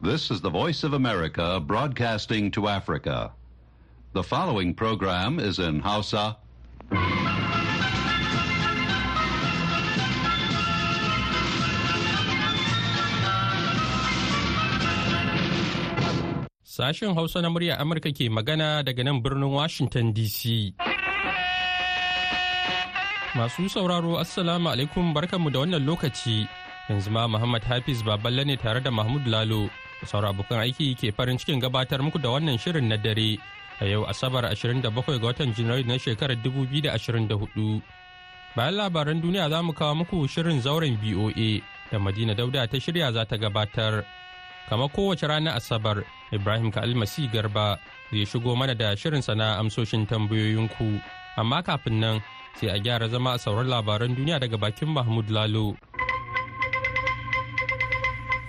This is the Voice of America broadcasting to Africa. The following program is in Hausa. Sashen Hausa na murya Amurka ke magana daga nan birnin Washington DC. Masu sauraro Assalamu alaikum barkanmu da wannan lokaci. Yanzu ma Muhammad Hafiz Baballe ne tare da Mahmud Lalo. Sauran abokan aiki ke farin cikin gabatar muku da wannan shirin na dare. A yau Asabar 27 ga watan Janairu na shekarar 2024. Bayan labaran duniya za mu kawo muku shirin zauren BOA da Madina Dauda ta shirya za ta gabatar. Kamar kowace ranar Asabar, Ibrahim Ka'almasi Garba zai shigo mana da shirin sana amsoshin tambayoyinku. Amma kafin nan sai a gyara zama a sauran labaran duniya daga bakin Mahmud Lalo.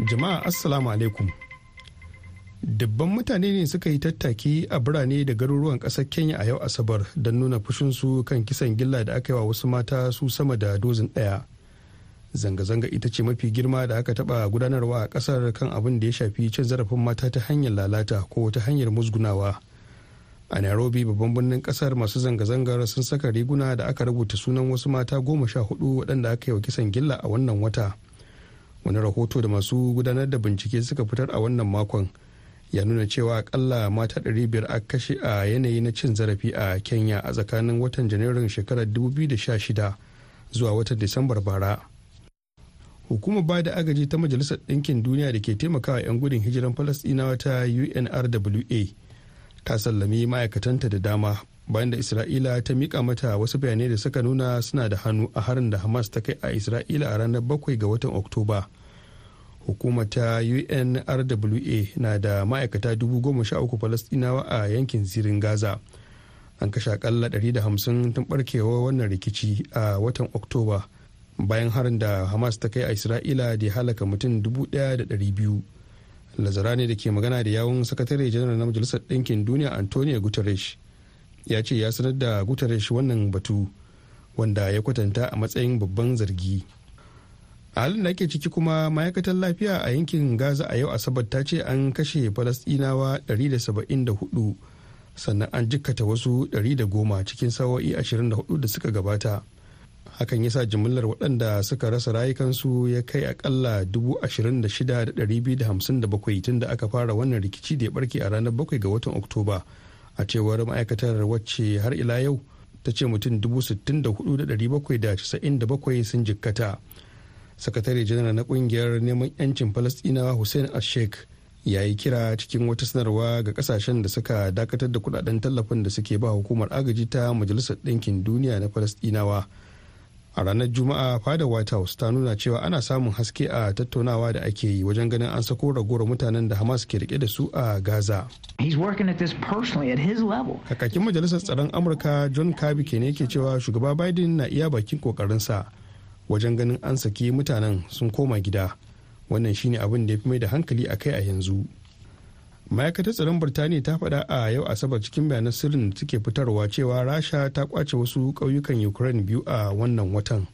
Jama'a Assalamu alaikum. Dubban mutane ne suka yi tattaki a birane da garuruwan ƙasar Kenya a yau Asabar don nuna fushinsu kan kisan gilla da aka yi wa wasu mata su sama da dozin ɗaya. zanga-zanga ita ce mafi girma da aka taba gudanarwa a ƙasar kan abin da ya shafi cin zarafin mata ta hanyar lalata ko ta hanyar musgunawa a nairobi babban birnin ƙasar masu zanga-zangar sun saka riguna da aka rubuta sunan wasu mata goma sha huɗu waɗanda aka yi wa kisan gilla a wannan wata wani rahoto da masu gudanar da bincike suka fitar a wannan makon ya nuna cewa akalla mata 500 aka kashe a yanayi na cin zarafi a kenya a tsakanin watan janairun shekarar 2016 zuwa watan disambar bara. Hukumar ba da agaji ta majalisar ɗinkin duniya da ke taimakawa 'yan gudun hijiran falasɗinawa ta unrwa ta sallami ma'aikatanta da dama bayan da isra'ila ta mika mata wasu bayanai da suka nuna suna da hannu a harin da hamas ta kai a isra'ila a ranar 7 ga watan oktoba. Hukumar ta unrwa na da ma'aikata 13,000 falasɗinawa a yankin zirin gaza. An kashe akalla 150 tun barkewa wannan rikici a watan oktoba bayan harin da hamas ta kai a isra'ila da ya halaka mutum 1,200 lazarani da ke magana da yawun sakatare janar na majalisar ɗinkin duniya antonio guterres ya ce ya sanar da guterres wannan batu wanda ya kwatanta a matsayin babban zargi. A halin da ake ciki kuma ma'aikatar lafiya a yankin gaza a yau asabar ta ce an kashe falastinawa 174 sannan an jikkata wasu 110 cikin sawo'i 24 da suka gabata. Hakan ya sa jimillar waɗanda suka rasa rayukansu ya kai akalla 26,257 tun da aka fara wannan rikici da ya barke a ranar 7 ga watan oktoba. A cewar ma'aikatar wacce har ila yau ta ce mutum 64,797 sun jikkata. Sakatare janar na ƙungiyar neman 'yancin falastinawa hussein ashek ya yi kira cikin wata sanarwa ga ƙasashen da suka dakatar da kuɗaɗen tallafin da suke ba hukumar agaji ta majalisar ɗinkin duniya na falastinawa a ranar juma'a fada white house ta nuna cewa ana samun haske a tattaunawa da ake yi wajen ganin an sako ragowar mutanen da hamas ke riƙe da su a gaza. Kakakin majalisar tsaron amurka john kirby ke ne ke cewa shugaba biden na iya bakin kokarinsa wajen ganin an saki mutanen sun koma gida. Wannan shine abin da ya fi mai da hankali a kai a yanzu. Ma'aikatar tsaron birtaniya ta faɗa a yau asabar cikin bayanan sirrin da suke fitarwa cewa rasha ta ƙwace wasu ƙauyukan ukraine biyu a wannan watan.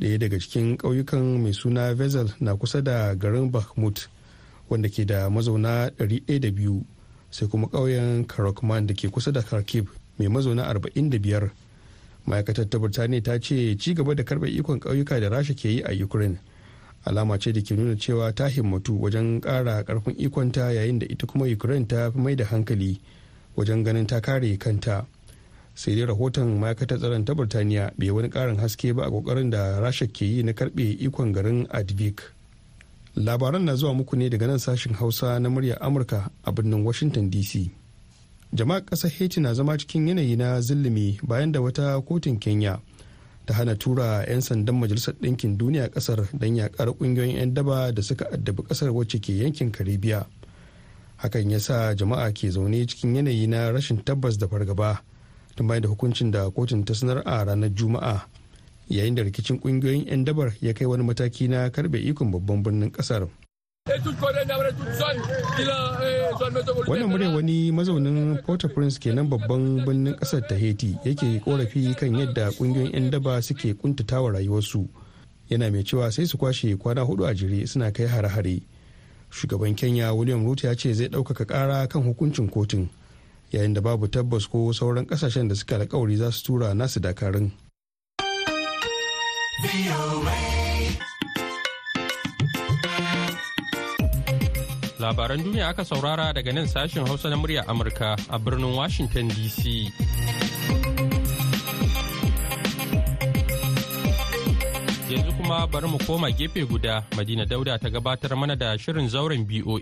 Ɗaya daga cikin ƙauyukan mai suna vezel na kusa da garin bakhmut wanda ke da mazauna 102 sai kuma ƙauyen karokman da ke kusa da kharkiv mai mazauna 45 ma'aikatar ta birtaniya ta ce ci gaba da karɓar ikon ƙauyuka da rasha ke yi a ukraine. Alama ce da ke nuna cewa ta himmatu wajen ƙara ƙarfin ikonta yayin da ita kuma ukraine ta fi mai da hankali wajen ganin ta kare kanta. Sai dai rahoton ma'aikatar tsaron ta burtaniya bai wani ƙarin haske ba a ƙoƙarin da rasha ke yi na karɓe ikon garin advik. Labaran na zuwa muku ne daga nan sashen hausa na muryar amurka a birnin washington dc jama'a ƙasar haiti na zama cikin yanayi na zillimi bayan da wata kotun kenya ta hana tura 'yan sandan majalisar ɗinkin duniya ƙasar don yaƙar ƙungiyoyin 'yan daba da suka addabi ƙasar wacce ke yankin karibiya hakan ya sa jama'a ke zaune cikin yanayi na rashin tabbas da fargaba tun bayan da hukuncin da kotun ta sanar a ranar juma'a yayin da rikicin ƙungiyoyin 'yan dabar ya kai wani mataki na karɓe ikon babban birnin ƙasar. Wannan murya wani mazaunin port-au-prince kenan babban birnin ƙasar ta haiti yake korafi kan yadda ƙungiyoyin 'yan daba suke kuntatawa rayuwarsu. Yana mai cewa sai su kwashe kwana huɗu a jere suna kai hare-hare. Shugaban kenya william ruto ya ce zai ɗaukaka ƙara kan hukuncin kotun yayin da babu tabbas ko sauran ƙasashen da suka alkawari za su tura nasu dakarun labaran duniya aka saurara daga nan sashen hausa na murya amurka a birnin washington dc yanzu kuma bari mu koma gefe guda madina dauda ta gabatar mana da shirin zauren boa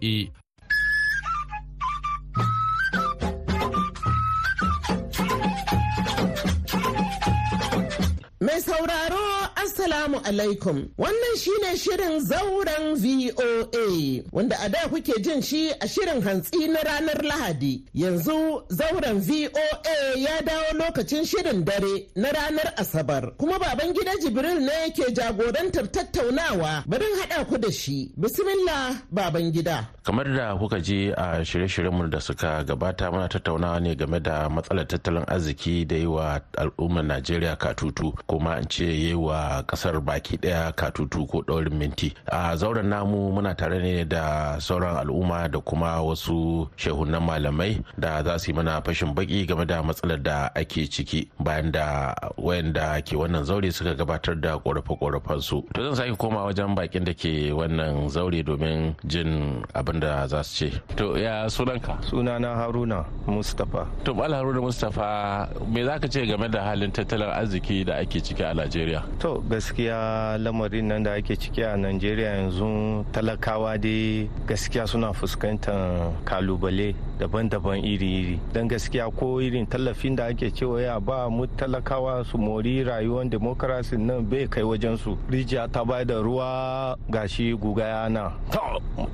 Mai sauraro Assalamu alaikum. Wannan shine shirin zauren VOA wanda a da kuke jin shi a shirin hantsi na ranar Lahadi. Yanzu zauren VOA ya dawo lokacin shirin dare na ranar Asabar. Kuma baban gida Jibril ne ke jagorantar tattaunawa. Barin haɗa ku da shi. Bismillah baban gida. Kamar da kuka ji a shirye-shiryenmu da suka gabata muna tattaunawa ne game da matsalar tattalin arziki da yi wa al'ummar Najeriya katutu kuma in ce yi wa ƙasar baki ɗaya katutu ko daurin minti. A zauren namu muna tare ne da sauran al'umma da kuma wasu shehunan malamai da za su yi mana fashin baki game da matsalar da ake ciki bayan da wayanda ke wannan zaure suka gabatar da korafe-korafen su. To zan sake koma wajen bakin da ke wannan zaure domin jin abin da za su ce. To ya sunanka? Sunana haruna mustapha. To haruna mustapha me za ka ce game da halin tattalin arziki da ake ciki? A najeriya? To gaskiya lamarin nan da ake ciki a najeriya yanzu talakawa dai gaskiya suna fuskantar ƙalubale daban-daban iri-iri. Don gaskiya ko irin tallafin da ake cewa ya ba mu talakawa su mori rayuwar demokarasi nan bai kai wajen su rijiya ta bai da ruwa gashi guga yana.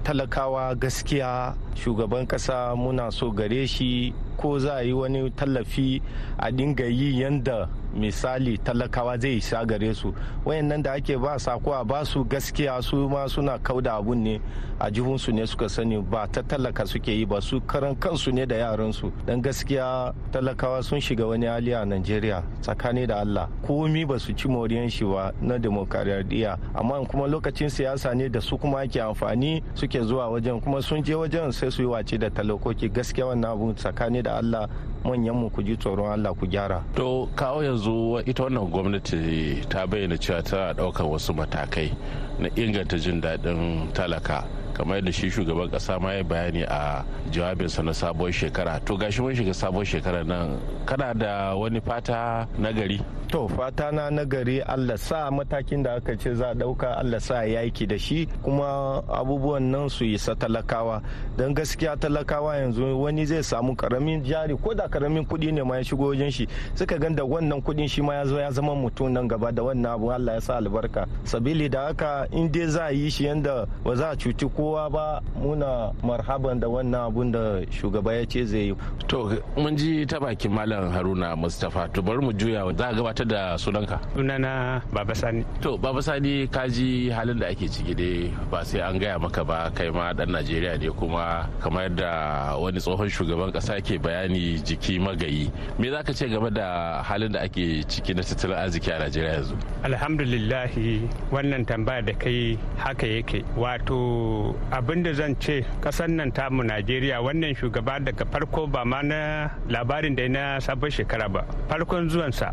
Talakawa gaskiya shugaban kasa muna so gare shi ko za a yi wani tallafi a dinga yi yanda misali talakawa zai isa gare su. Wayannan da ake ba sako a ba su gaskiya su ma suna kauda abun ne a jihunsu ne suka sani ba ta talaka suke yi ba su karan kansu ne da yaransu. Don gaskiya talakawa sun shiga wani hali a najeriya tsakani da allah. Komi ba su ci moriyan shi ba na demokaradiyya. Amma kuma lokacin siyasa ne da su kuma ake amfani suke zuwa wajen kuma sun je wajen sai su yi wace da talakoki. Gaskiya wannan abu tsakani da allah manyan mu ku ji tsoron Allah ku gyara. To kawo yanzu ita wannan gwamnati ta bayyana cewa tana ɗaukar wasu matakai na inganta jin daɗin talaka. Kamar yadda shi shugaban kasa ma ya bayani a jawabinsa na sabon shekara. To gashi mun shiga sabon shekara nan kana da wani fata na gari? To fata na nagari allah sa matakin da aka ce za a ɗauka allah sa ya yaki da shi kuma abubuwan nan su isa talakawa. Don gaskiya talakawa yanzu wani zai samu ƙaramin jari ko da ƙaramin kuɗi ne ma ya shigo wajen shi suka gan da wannan kuɗin shi ma ya zo ya zama mutum nan gaba da wannan abu allah ya sa albarka. Sabili da haka in dai za a yi shi yanda ba za a cuci kowa ba muna marhaban da wannan abun da shugaba ya ce zai yi. To mun ji ta bakin malam haruna mustapha to bari mu juya za a gabatar da sunanka? Sunana baba sani. To baba sani ka ji halin da ake ciki dai ba sai an gaya maka ba kai ma dan najeriya ne kuma kamar da wani tsohon shugaban kasa ke bayani jiki magayi. Me za ka ce game da halin da ake ciki na tattalin arziki a najeriya yanzu? Alhamdulillahi wannan tambaya da kai haka yake. Wato abin da zan ce kasan nan tamu najeriya wannan shugaba daga farko ba ma na labarin da na sabon shekara ba. Farkon zuwansa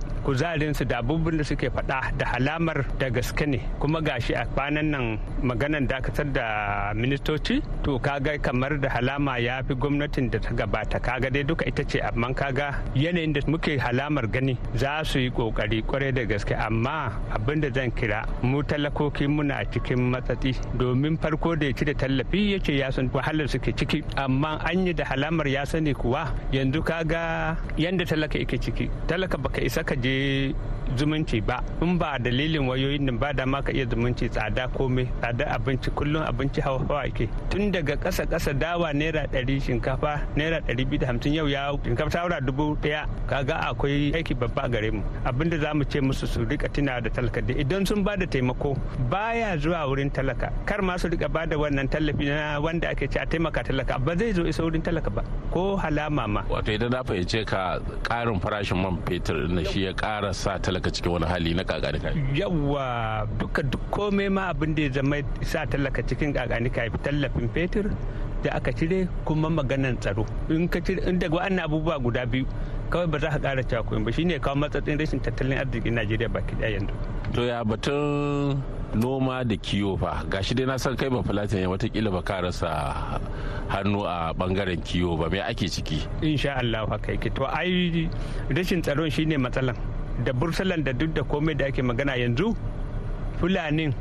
kuzarinsu da abubuwan da suke faɗa da halamar da gaske ne. Kuma gashi a kwanan nan maganan dakatar da ministoci to kaga kamar da halama ya fi gwamnatin da ta gabata. Kaga dai duka ita ce amma kaga yanayin da muke halamar gani za su yi ƙoƙari ƙwarai da gaske. Amma abin da zan kira mu talakoki muna cikin matsatsi. Domin farko da ya ci da tallafi ya ce ya san wahalar suke ciki. Amma an yi da halamar ya sani kuwa yanzu kaga yanda talaka yake ciki. Talaka baka isa ka je zumunci ba. In ba dalilin wayoyin nan ba da ma ka iya zumunci tsada komai tsada abinci kullum abinci hawa hawa ke tun daga ƙasa ƙasa dawa naira ɗari shinkafa naira ɗari biyu da hamsin yau ya shinkafa ta dubu ɗaya. Kaga akwai aiki babba gare mu. Abinda za mu ce musu su riƙa tuna da talaka da idan sun ba da taimako baya zuwa wurin talaka. Kar ma su riƙa ba da wannan tallafi na wanda ake ce a taimaka talaka. Ba zai zo isa wurin talaka ba. Ko halama ma. Wato idan na fahimce ka ƙarin farashin man fetur na shi ya ƙara sa talaka cikin wani hali na kakanika. Yawa duka duk komai ma abin da ya zama sa talaka cikin kakanika ya tallafin fetur da aka cire kuma maganan tsaro. In ka cire in daga wannan abubuwa guda biyu kawai ba za ka kara cewa koyin ba. Shine kawo matsatsin rashin tattalin arzikin Najeriya baki ɗaya yanzu. To ya batun noma da kiwo fa? Gashi dai na san kai ba filatin ya wataƙila ba ka rasa hannu a ɓangaren kiwo ba. Me ake ciki? Insha Allah haka yake. To ai rashin tsaron shine matsalan. Da bursalan da duk da komai da ake magana yanzu fulanin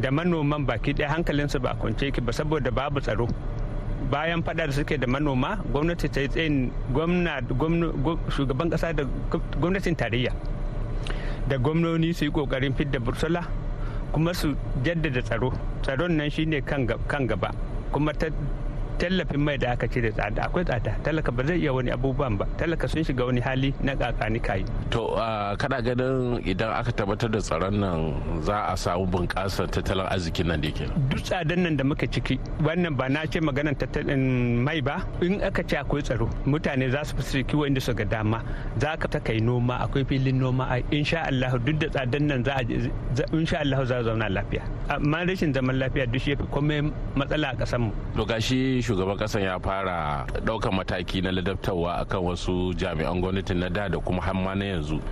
da manoman baki ɗaya hankalinsu ba kwance yake ba saboda babu tsaro. Bayan fada da suke da manoma gwamnati ta yi tsayin shugaban kasa da gwamnatin tarayya da gwamnoni su yi ƙoƙarin fidda bursula kuma su jaddada tsaro. Tsaron nan shine kan gaba kuma tallafin mai da aka cire tsada. Akwai tsada. Talaka ba zai iya wani abubuwan ba. Talaka sun shiga wani hali na kakani kayi. To kana ganin idan aka tabbatar da tsaron nan za a samu bunƙasar tattalin arzikin nan da ke duk tsadan nan da muka ciki wannan ba na ce maganar tattalin mai ba. In aka ce akwai tsaro mutane za su fi kiwo inda su ga dama. Za ka ta kai noma akwai filin noma. A insha Allah duk da tsadan nan za a insha Allah za a zauna lafiya. Amma rashin zaman lafiya duk shi komai matsala a ƙasar mu. To gashi shugaban kasan ya fara ɗaukan mataki na ladabtarwa akan wasu jami'an gwamnatin na da da kuma hamma na yanzu.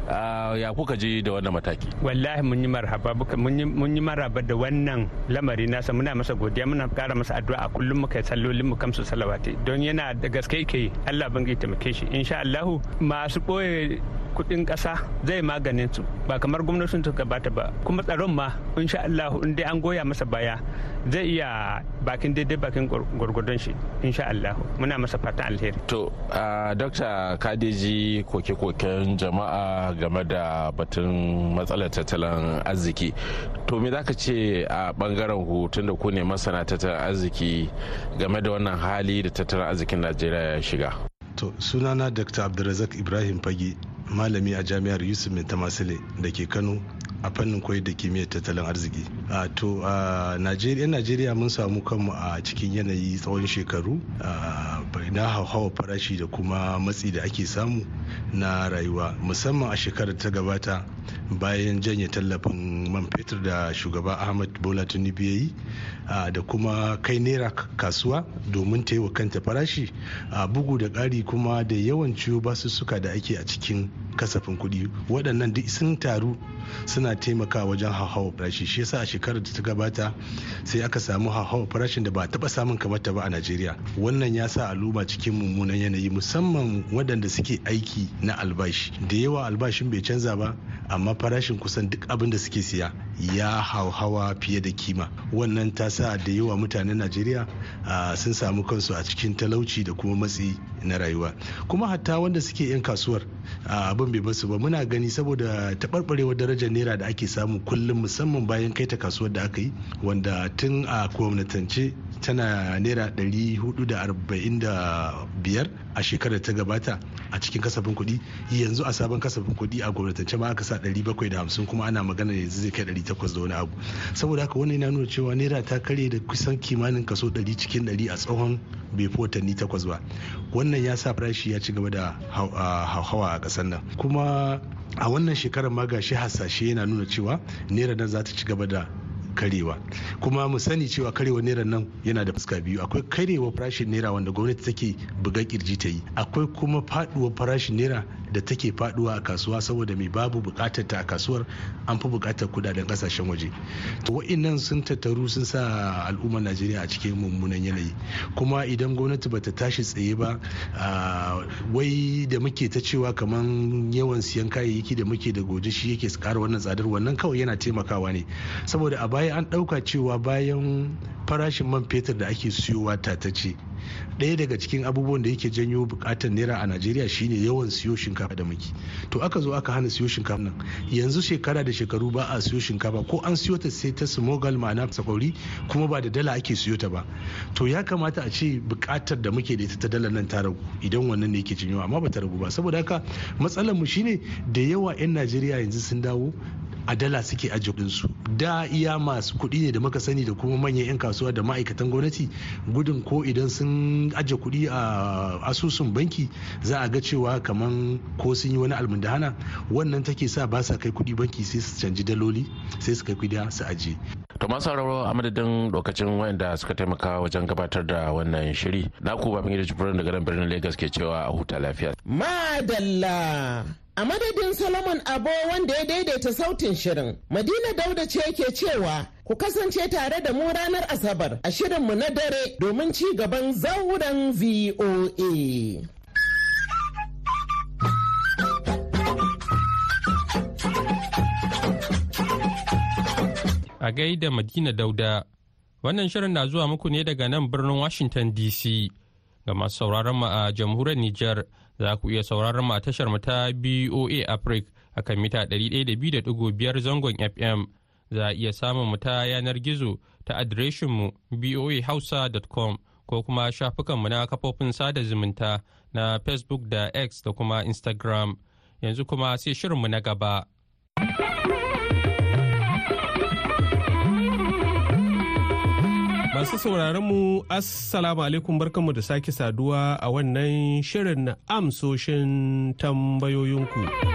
Ya kuka je da wannan mataki? Wallahi mun yi marhaba mun yi marhaba da wannan lamari nasa. Muna masa godiya muna kara masa addu'a. A kullum muka sallolin mu kamsu salawati. Don yana da gaske yake Allah ban taimake shi. Insha Allah masu ɓoye kuɗin kasa zai maganin su. Ba kamar gwamnatin ta gabata ba. Kuma tsaron ma insha Allah in dai an goya masa baya zai iya bakin daidai bakin gwargwadon shi insha Allah muna masa fatan alheri. To dokta kadeji koke-koken jama'a game da batun matsalar tattalin arziki. To me zaka ce a ɓangaren ku tunda ku ne masana tattalin arziki game da wannan hali da tattalin arzikin Najeriya ya shiga? To sunana dr abdulrazak ibrahim fage. Malami a jami'ar yusuf mai tamasile da ke kano a fannin koyar da kimiyyar tattalin arziki. A to a najeriya najeriya mun samu kanmu a cikin yanayi tsawon shekaru na hauhawa farashi da kuma matsi da ake samu na rayuwa musamman a shekarar ta gabata bayan janye tallafin man fetur da shugaba ahmad bola tinubu ya da kuma kai naira kasuwa domin ta yi wa kanta farashi a bugu da ƙari kuma da yawan ciwo basussuka da ake a cikin kasafin kuɗi. Waɗannan duk sun taru suna taimakawa wajen hauhawar farashi. Shi yasa a shekarar da ta gabata sai aka samu hauhawar farashin da ba taɓa samun kamar ta ba a najeriya. Wannan ya sa al'umma cikin mummunan yanayi musamman waɗanda suke aiki na albashi. Da yawa albashin bai canza ba amma farashin kusan duk abin da suke siya ya hauhawa fiye da kima. Wannan ta sa da yawa mutanen najeriya sun samu kansu a cikin talauci da kuma matsi na rayuwa. Kuma hatta wanda suke 'yan kasuwar abin bai ba su ba. Muna gani saboda taɓarɓarewar darajar naira da ake samu kullum musamman bayan kai ta kasuwar da aka yi wanda tun a gwamnatance tana naira 445 a shekarar ta gabata a cikin kasafin kuɗi. Yanzu a sabon kasafin kuɗi a gwamnatance ma aka sa 750 kuma ana magana yanzu zai kai 800 da wani abu. Saboda haka wannan yana nuna cewa naira ta karye da kusan kimanin kaso 100 cikin 100 a tsohon bai fi watanni takwas ba. Wannan ya sa farashi ya ci gaba da hauhawa a ƙasar nan. Kuma a wannan shekarar ma gashi hasashe yana nuna cewa naira nan za ta ci gaba da karewa. Kuma mu sani cewa karewa naira nan yana da fuska biyu. Akwai karewa farashin naira wanda gwamnati take buga ƙirji ta yi. Akwai kuma faduwar farashin naira da take faɗuwa a kasuwa saboda mai babu buƙatar ta a kasuwar an fi buƙatar kuɗaɗen ƙasashen waje. To wa'annan sun tattaru sun sa al'ummar najeriya a cikin mummunan yanayi. Kuma idan gwamnati bata tashi tsaye ba wai da muke ta cewa kamar yawan siyan kayayyaki da muke da goje shi yake kara wannan tsadar wannan kawai yana taimakawa ne. Saboda a baya an ɗauka cewa bayan farashin man fetur da ake siyowa tatace ɗaya daga cikin abubuwan da yake janyo buƙatar naira a najeriya shine yawan siyo shinkafa da muke to aka zo aka hana siyo shinkafa nan. Yanzu shekara da shekaru ba a siyo shinkafa. Ko an siyo ta sai ta smogal ma'ana sakwauri kuma ba da dala ake siyo ta ba. To ya kamata a ce buƙatar da muke da ita ta dala nan ta ragu idan wannan ne yake janyo amma ba ta ragu ba. Saboda haka matsalar mu shine da yawa 'yan najeriya yanzu sun dawo a dala suke ajiye su da iya masu kuɗi ne da muka sani da kuma manyan 'yan kasuwa da ma'aikatan gwamnati gudun ko idan sun ajiye kuɗi a asusun banki za a ga cewa kaman ko sun yi wani almundahana. Wannan take sa ba sa kai kuɗi banki sai su canji daloli sai su kai kuɗi su ajiye. To masu sauraro a madadin lokacin wayanda suka taimaka wajen gabatar da wannan shiri na ku babin gida jibirin daga nan birnin lagos ke cewa a huta lafiya. Madalla! A madadin solomon abo wanda ya daidaita sautin shirin madina dauda ce ke cewa ku kasance tare da mu ranar asabar a shirinmu na dare domin ci gaban zauren voa a gaida Madina Dauda. Wannan shirin na zuwa muku ne daga nan birnin Washington DC. Ga masu sauraron mu a jamhuriyar Nijar za ku iya sauraron mu a tashar mu ta BOA Africa a kan mita 102.5 zangon FM. Za a iya samun mu ta yanar gizo ta adireshin mu boahausa.com ko kuma shafukan mu na kafofin sada zumunta na Facebook da X da kuma Instagram. Yanzu kuma sai shirinmu na gaba. Masu sauraron mu Assalamu alaikum barkanmu da sake saduwa a wannan shirin amsoshin tambayoyinku.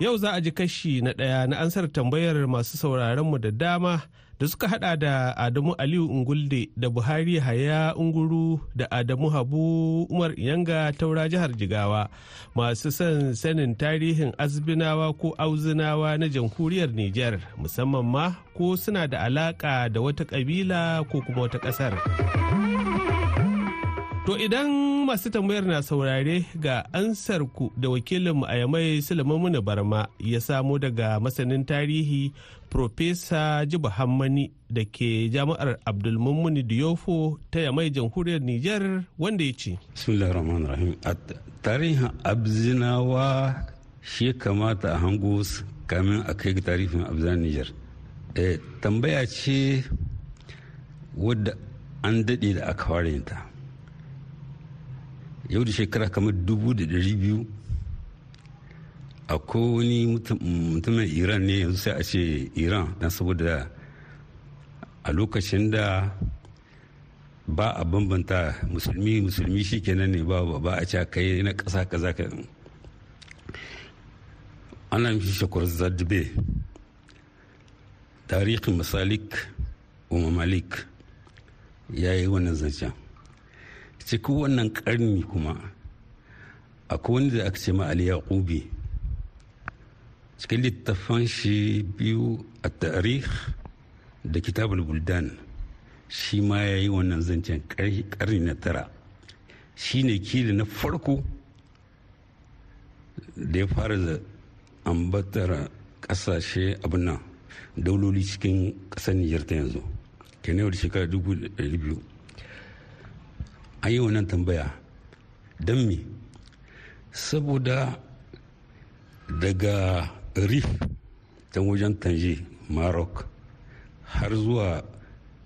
Yau za a ji kashi na ɗaya na ansar tambayar masu sauraron mu da dama da suka hada da Adamu Aliyu Ungulde da Buhari Haya Unguru da Adamu Habu Umar Iyanga taura jihar Jigawa masu son sanin tarihin azbinawa ko auzinawa na jamhuriyar Nijar musamman ma ko suna da alaka da wata kabila ko kuma wata ƙasar. To idan masu tambayar na saurare ga ansar ku da wakilinmu a yamai Sulaiman Barma ya samo daga masanin tarihi Profesa Jibu Hammani da ke jami'ar Abdulmumuni Diyofo ta yamai jamhuriyar Nijar wanda ya ce. Bismillahirrahmanirrahim. A tarihin Abzinawa shi kamata a hango kamin a kai tarihin Abzan Nijar. tambaya ce wadda an daɗe da aka fara ta. Yau da shekara kamar dubu da dari biyu. Akwai wani mutumin iran ne yanzu sai a ce iran don saboda a lokacin da ba a bambanta musulmi musulmi shi kenan ne ba ba a ce kai na ƙasa kaza ka. Ana mishi shakwar zadbe. Tarihin masalik wa malik ya yi wannan zancen. Cikin wannan karni kuma akwai wani da aka ce ma Ali Yaqubi. Cikin littafan shi biyu a tarih da kitabul buldan shi ma ya yi wannan zancen karni na tara. Shi ne kili na farko da ya fara da ambatar ƙasashe abin nan dauloli cikin ƙasar nijar ta yanzu. Kenan da shekara dubu da biyu. An yi wannan tambaya don me? Saboda daga rif ta wajen tanje maroc har zuwa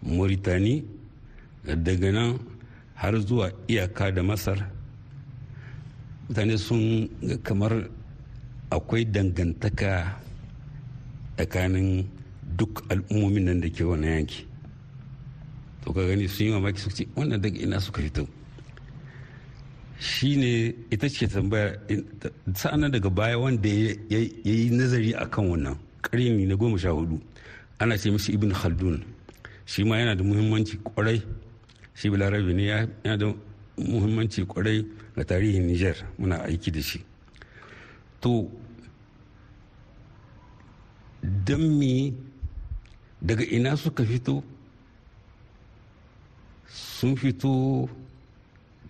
mauritani daga nan har zuwa iyaka da masar mutane sun kamar akwai dangantaka tsakanin duk al'ummomin nan da ke wannan yanki. To ka gani sun yi mamaki su ce wannan daga ina suka fito? Shi ne ita ce tambaya sa'anan daga baya wanda ya yi nazari a kan wannan ƙarni na goma sha huɗu ana ce mishi ibn khaldun. Shi ma yana da muhimmanci ƙwarai shi balarabe ne yana da muhimmanci ƙwarai ga tarihin niger muna aiki da shi. To don me daga ina suka fito? Sun fito.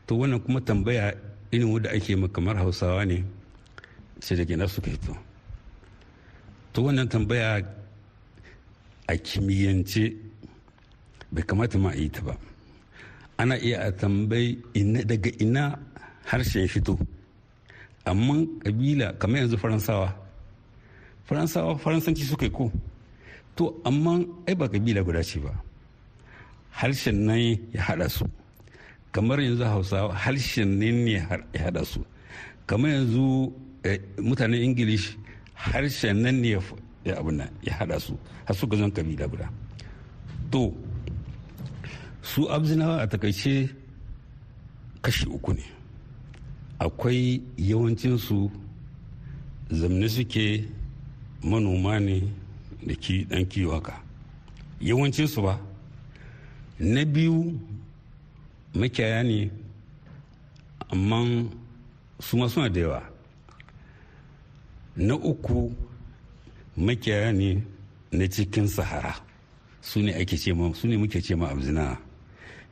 To wannan kuma tambaya irin wadda ake kamar hausawa ne sai da gina suka fito. To wannan tambaya a kimiyyance bai kamata ma a yi ta ba. Ana iya a tambayi daga ina harshen fito. Amma kabila kamar yanzu faransawa faransawa faransanci suka yi ko? To amma ai ba kabila guda ce ba. Harshen nan ya hada su. Kamar yanzu hausawa harshen nan ne ya hada su. Kamar yanzu mutanen ingilish harshen nan ne ya hada su. Har suka zan kabila guda. To su abzinawa a taƙaice kashi uku ne. Akwai yawancinsu zamne suke manoma ne da ki dan kiwo haka. Yawancinsu ba na biyu makiyaya ne amma su ma suna da yawa. Na uku makiyaya ne na cikin sahara. Su ne ake ce su ne muke ce ma abzina.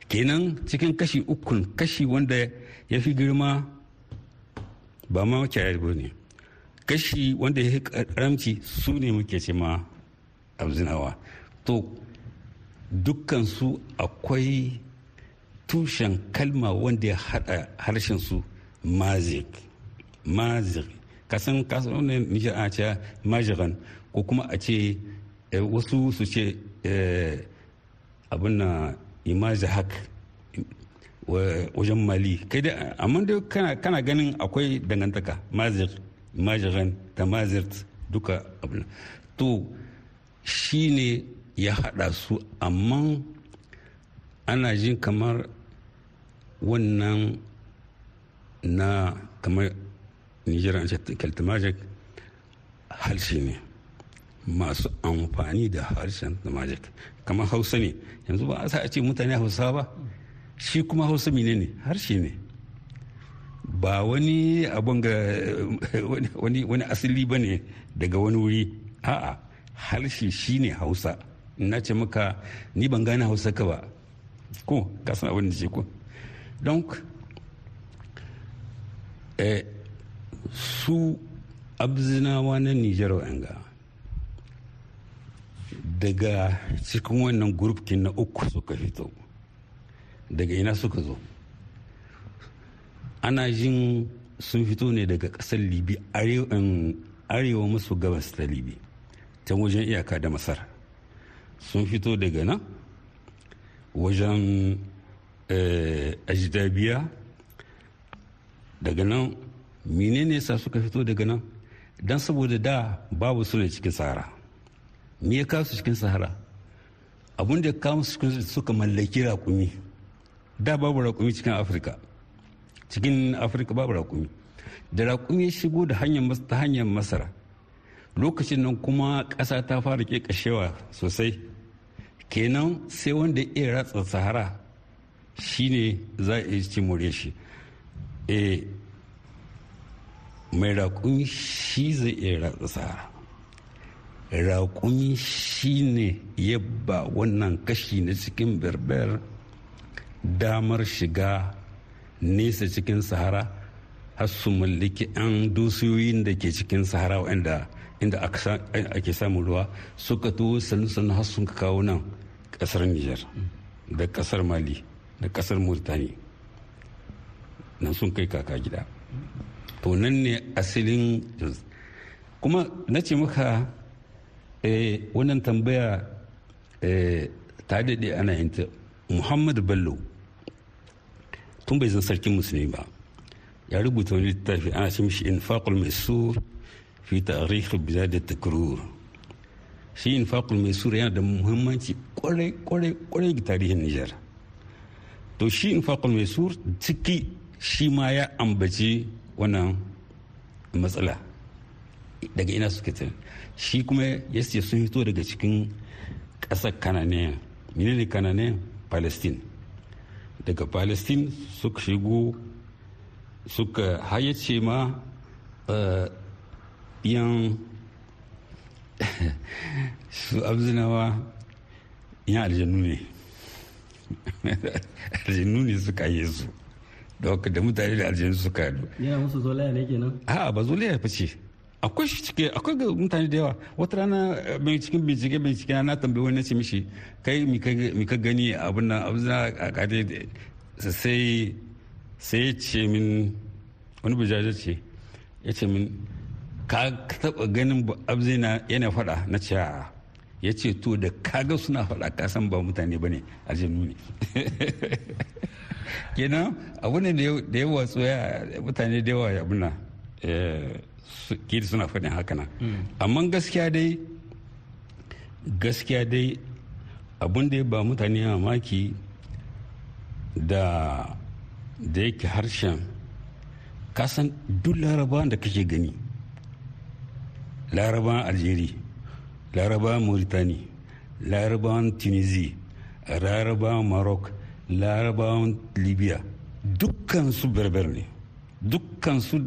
Kenan cikin kashi ukun kashi wanda ya fi girma ba ma makiyaya ba ne. Kashi wanda ya fi karamci su ne muke ce ma abzinawa. To dukkansu akwai tushen kalma wanda ya hada harshen su mazik mazik kasan kasan nijar a ce majiran ko kuma a ce wasu su ce abin na imaji hak wajen mali. Kai da amma dai kana ganin akwai dangantaka mazik majiran da mazirt duka abin to shi ne ya hada su amma ana jin kamar wannan na kamar nigeria ce keltimajik harshe ne masu amfani da harshen magic kamar hausa ne. Yanzu ba a sa a ce mutane hausa ba. Shi kuma hausa mine ne? Harshe ne. Ba wani abun ga wani asali ba ne daga wani wuri. A'a harshe shi ne hausa. Na ce maka ni ban gane hausa ka ba. Ko kasan abin da ce ko. Don su abzinawa na nijar wa'anga daga cikin wannan gurfkin na uku suka fito. Daga ina suka zo? Ana jin sun fito ne daga ƙasar libi arewa maso gabas ta libi ta wajen iyaka da masar. Sun fito daga nan wajen ajidabiya daga nan menene sa suka fito daga nan? Don saboda da babu su ne cikin sahara. Me ya kawo su cikin sahara? Abin da kawo suka mallaki raƙumi. Da babu raƙumi cikin afirka. Cikin afirka babu raƙumi. Da raƙumi ya shigo da ta hanyar masara lokacin nan kuma ƙasa ta fara ƙeƙashewa sosai. Kenan sai wanda ya ratsa sahara shine za a yi ci more shi. Mai raƙumi shi zai iya ratsa sahara. Raƙumi shi ne ya ba wannan kashi na cikin berber damar shiga nesa cikin sahara har su mallaki 'yan dusiyoyin da ke cikin sahara wanda inda ake samun ruwa suka to sannu sannu har sun kawo nan ƙasar niger da ƙasar mali da ƙasar murtani nan sun kai kaka gida. To nan ne asalin kuma na ce maka wannan tambaya ta daɗe ana yin ta. Muhammadu bello tun bai zan sarkin musulmi ba ya rubuta wani littafi ana ce mishi infaqul maisur fi tarikh bilad takrur shi infaqul maisur yana da muhimmanci ƙwarai ƙwarai ƙwarai ga tarihin Nijar to shi infaqul maisur ciki shi ma ya ambaci wannan matsala daga ina suke ta shi kuma ya ce sun fito daga cikin ƙasar kananiyan menene kananiyan palestine daga palestine suka shigo suka hayyace ma yan su abzinawa yan aljannu ne. Aljannu ne suka yi su. Da da mutane da aljannu suka yadu yana musu zolaya ne kenan? A ba zolaya fa ce. Akwai shi cike akwai ga mutane da yawa. Wata rana mai cikin bincike bincike na tambayi wani ce mishi kai mi ka gani abin nan abin a kade sai sai ya ce min wani bujajar ce ya ce min ka taba ganin abzina yana faɗa na ce ya ce to da kaga suna faɗa ka san ba mutane ba ne aljanu ne. Kenan abu ne da yawa tsoya mutane da yawa abuna kiri suna faɗin haka nan. Amma gaskiya dai gaskiya dai abin da ya ba mutane mamaki da da yake harshen kasan duk larabawan da kake gani larabawan algeria larabawan mauritani larabawan tunisia larabawan maroc larabawan libya. Dukkan su berber ne. Dukkan su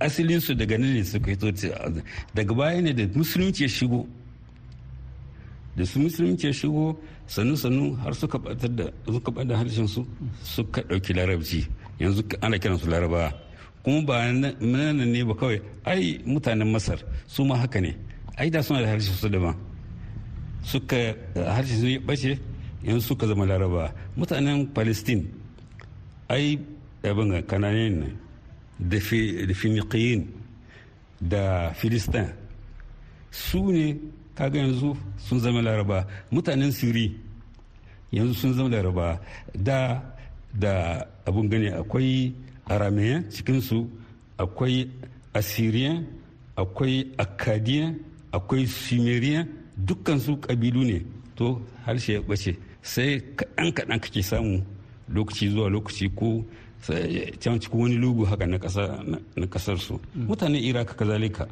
asalinsu daga nan ne suka hito daga baya ne da musulunci ya shigo. Da su musulunci ya shigo sannu-sannu har suka batar da harshen su suka ɗauki larabci. Yanzu ana kiran su larabawa. Kuma ba nan ne ba kawai. Ai mutanen masar su ma haka ne. Ai da suna da harshen su daban. Suka harshen su ya bace yanzu suka zama larabawa. Mutanen palestine ai abin kananen ne da finiqiyin da filistin su ne kaga yanzu sun zama laraba mutanen siri yanzu sun zama laraba da da abun gani akwai arameyan cikinsu akwai assyrian akwai akkadiyan akwai sumerian dukkan su kabilu ne. To harshe ya bace sai kaɗan kaɗan kake samu lokaci zuwa lokaci ko can cikin wani lugu haka na ƙasar su mutanen iraq kazalika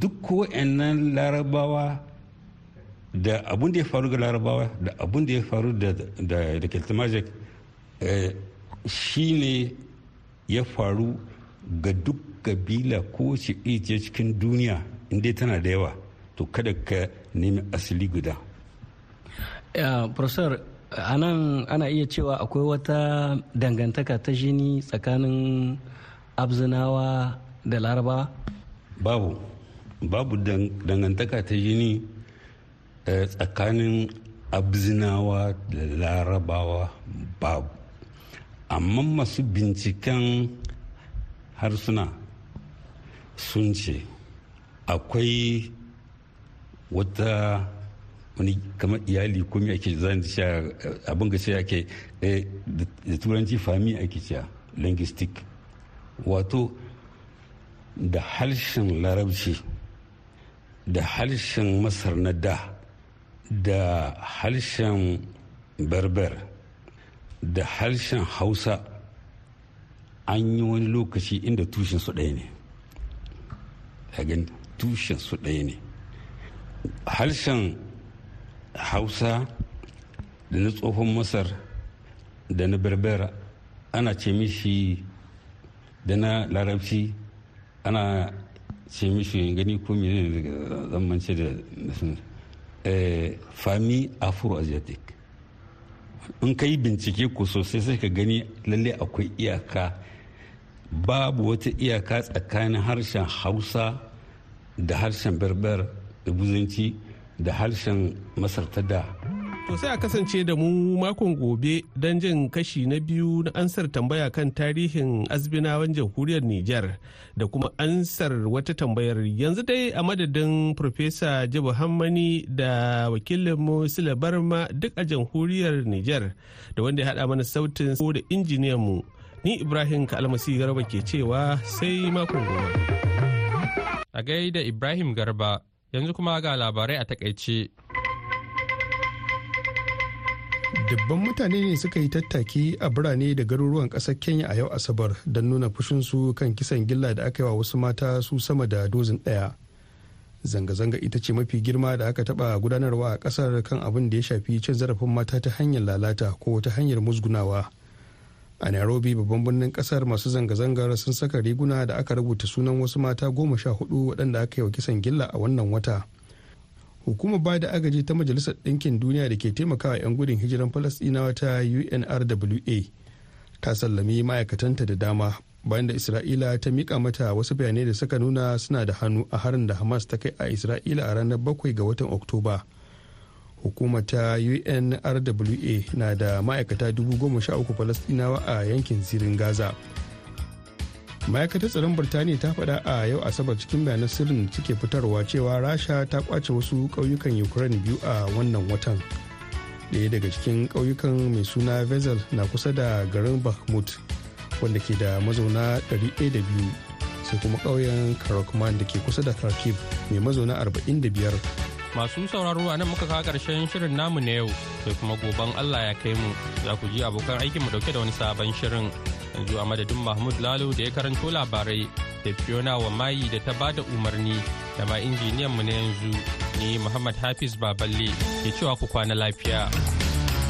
duk wa'annan larabawa da abun da ya faru ga larabawa da abun da ya faru da keltimajik shi ne ya faru ga duk kabila ko ce ce cikin duniya inda tana da yawa to kada ka nemi asali guda. Professor a nan ana iya cewa akwai wata dangantaka ta jini tsakanin abzinawa da larabawa? Babu. Babu dangantaka ta jini tsakanin abzinawa da larabawa babu. Amma masu binciken harsuna sun ce akwai wata wani kamar iyali ko me ake zan sha abin ga sai ake da turanci fami ake cewa linguistic. Wato da harshen larabci da harshen masar na da da harshen berber da harshen hausa an yi wani lokaci inda tushen su ɗaya ne. Gani? Tushen su ɗaya ne. Harshen hausa da na tsohon masar da na berber ana ce mishi da na larabci ana ce mishi gani ko mene zamance da fami afro-asiatic. In ka yi bincike ko sosai sai ka gani lalle akwai iyaka. Babu wata iyaka tsakanin harshen hausa da harshen berber da buzanci da harshen masar ta da. To sai a kasance da mu makon gobe don jin kashi na biyu na ansar tambaya kan tarihin azbinawan jamhuriyar Nijar da kuma ansar wata tambayar yanzu dai a madadin Profesa Jibu Hammani da wakilinmu Sule Barma duk a jamhuriyar Nijar da wanda ya haɗa mana sautin da injiniyanmu ni Ibrahim Kalmasi Garba ke cewa sai makon gobe. A gaida Ibrahim Garba yanzu kuma ga labarai a taƙaice. Dubban mutane ne suka yi tattaki a birane da garuruwan ƙasar kenya a yau asabar don nuna fushinsu kan kisan gilla da aka yi wa wasu mata su sama da dozin ɗaya. Zanga-zanga ita ce mafi girma da aka taɓa gudanarwa a ƙasar kan abin da ya shafi cin zarafin mata ta hanyar lalata ko ta hanyar musgunawa. A nairobi babban birnin ƙasar masu zanga-zangar sun saka riguna da aka rubuta sunan wasu mata goma sha huɗu waɗanda aka yi wa kisan gilla a wannan wata. Hukumar ba da agaji ta majalisar ɗinkin duniya da ke taimakawa 'yan gudun hijiran falasɗinawa ta unrwa ta sallami ma'aikatanta da dama bayan da isra'ila ta mika mata wasu bayanai da suka nuna suna da hannu a harin da hamas ta kai a isra'ila a ranar 7 ga watan oktoba. Hukumar ta unrwa na da ma'aikata 13,000 falasɗinawa a yankin zirin gaza. Ma'aikatar tsaron birtaniya ta faɗa a yau asabar cikin bayanan sirrin suke fitarwa cewa rasha ta ƙwace wasu ƙauyukan ukraine biyu a wannan watan. Ɗaya daga cikin ƙauyukan mai suna vezel na kusa da garin bakhmut wanda ke da mazauna 102 sai kuma ƙauyen karakman da ke kusa da kharkiv mai mazauna 45 Masu sauraro a nan muka kawo ƙarshen shirin namu na yau sai kuma goben Allah ya kai mu. Za ku ji abokan aikinmu ɗauke da wani sabon shirin. Yanzu a madadin Mahmud Lalo da ya karanto labarai da Fiona wa mayi da ta ba da umarni da ma injiniyan mu na yanzu ni Muhammad Hafiz Baballe ke cewa ku kwana lafiya.